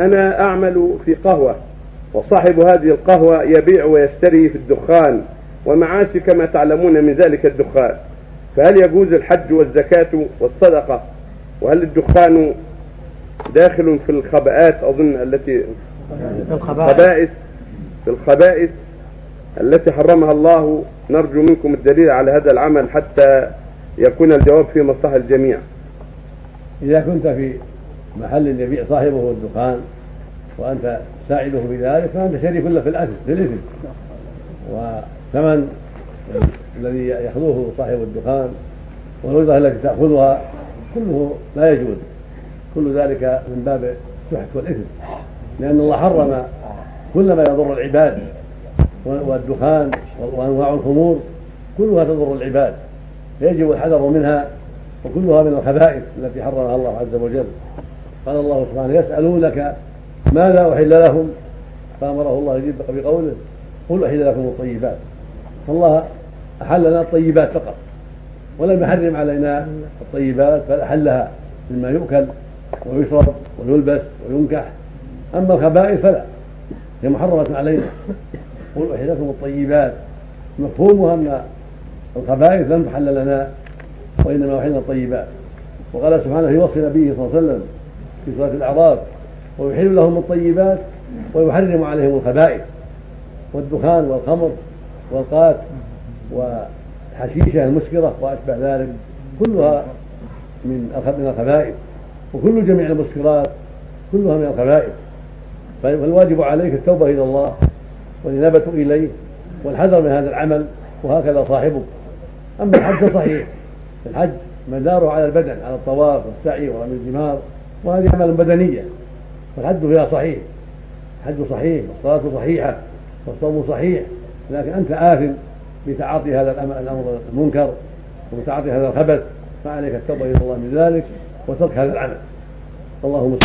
أنا أعمل في قهوة وصاحب هذه القهوة يبيع ويشتري في الدخان ومعاشي كما تعلمون من ذلك الدخان. فهل يجوز الحج والزكاة والصدقة؟ وهل الدخان داخل في الخبائات أظن التي الخبائث في الخبائث التي حرمها الله؟ نرجو منكم الدليل على هذا العمل حتى يكون الجواب في مصلحة الجميع. إذا كنت في محل يبيع صاحبه الدخان وأنت ساعده في ذلك فأنت شريك له في الأثم في الإثم. وثمن الذي يأخذه صاحب الدخان والوجبة التي تأخذها كله لا يجوز. كل ذلك من باب السحت والإثم. لأن الله حرم كل ما يضر العباد والدخان وأنواع الخمور كلها تضر العباد. فيجب الحذر منها وكلها من الخبائث التي حرمها الله عز وجل. قال الله سبحانه يسألونك ماذا أحل لهم؟ فأمره الله يجيب بقوله قل أحل لكم الطيبات. فالله أحل لنا الطيبات فقط ولم يحرم علينا الطيبات بل أحلها مما يؤكل ويشرب ويلبس وينكح. أما الخبائث فلا هي محرمة علينا. قل أحل لكم الطيبات. مفهومها أن الخبائث لم تحل لنا وإنما أحلنا الطيبات. وقال سبحانه في وصف نبيه صلى الله عليه وسلم في سورة الأعراف ويحل لهم الطيبات ويحرم عليهم الخبائث والدخان والخمر والقات والحشيشة المسكرة وأتبع ذلك كلها من من الخبائث وكل جميع المسكرات كلها من الخبائث. فالواجب عليك التوبة إلى الله والإنابة إليه والحذر من هذا العمل وهكذا صاحبه أما الحج صحيح الحج مداره على البدن على الطواف والسعي ورمي الجمار وهذه أعمال بدنية والحج فيها صحيح الحج صحيح والصلاة صحيحة والصوم صحيح لكن أنت آثم بتعاطي هذا الأمر المنكر وبتعاطي هذا الخبث فعليك التوبة إلى الله من ذلك وترك هذا العمل. اللهم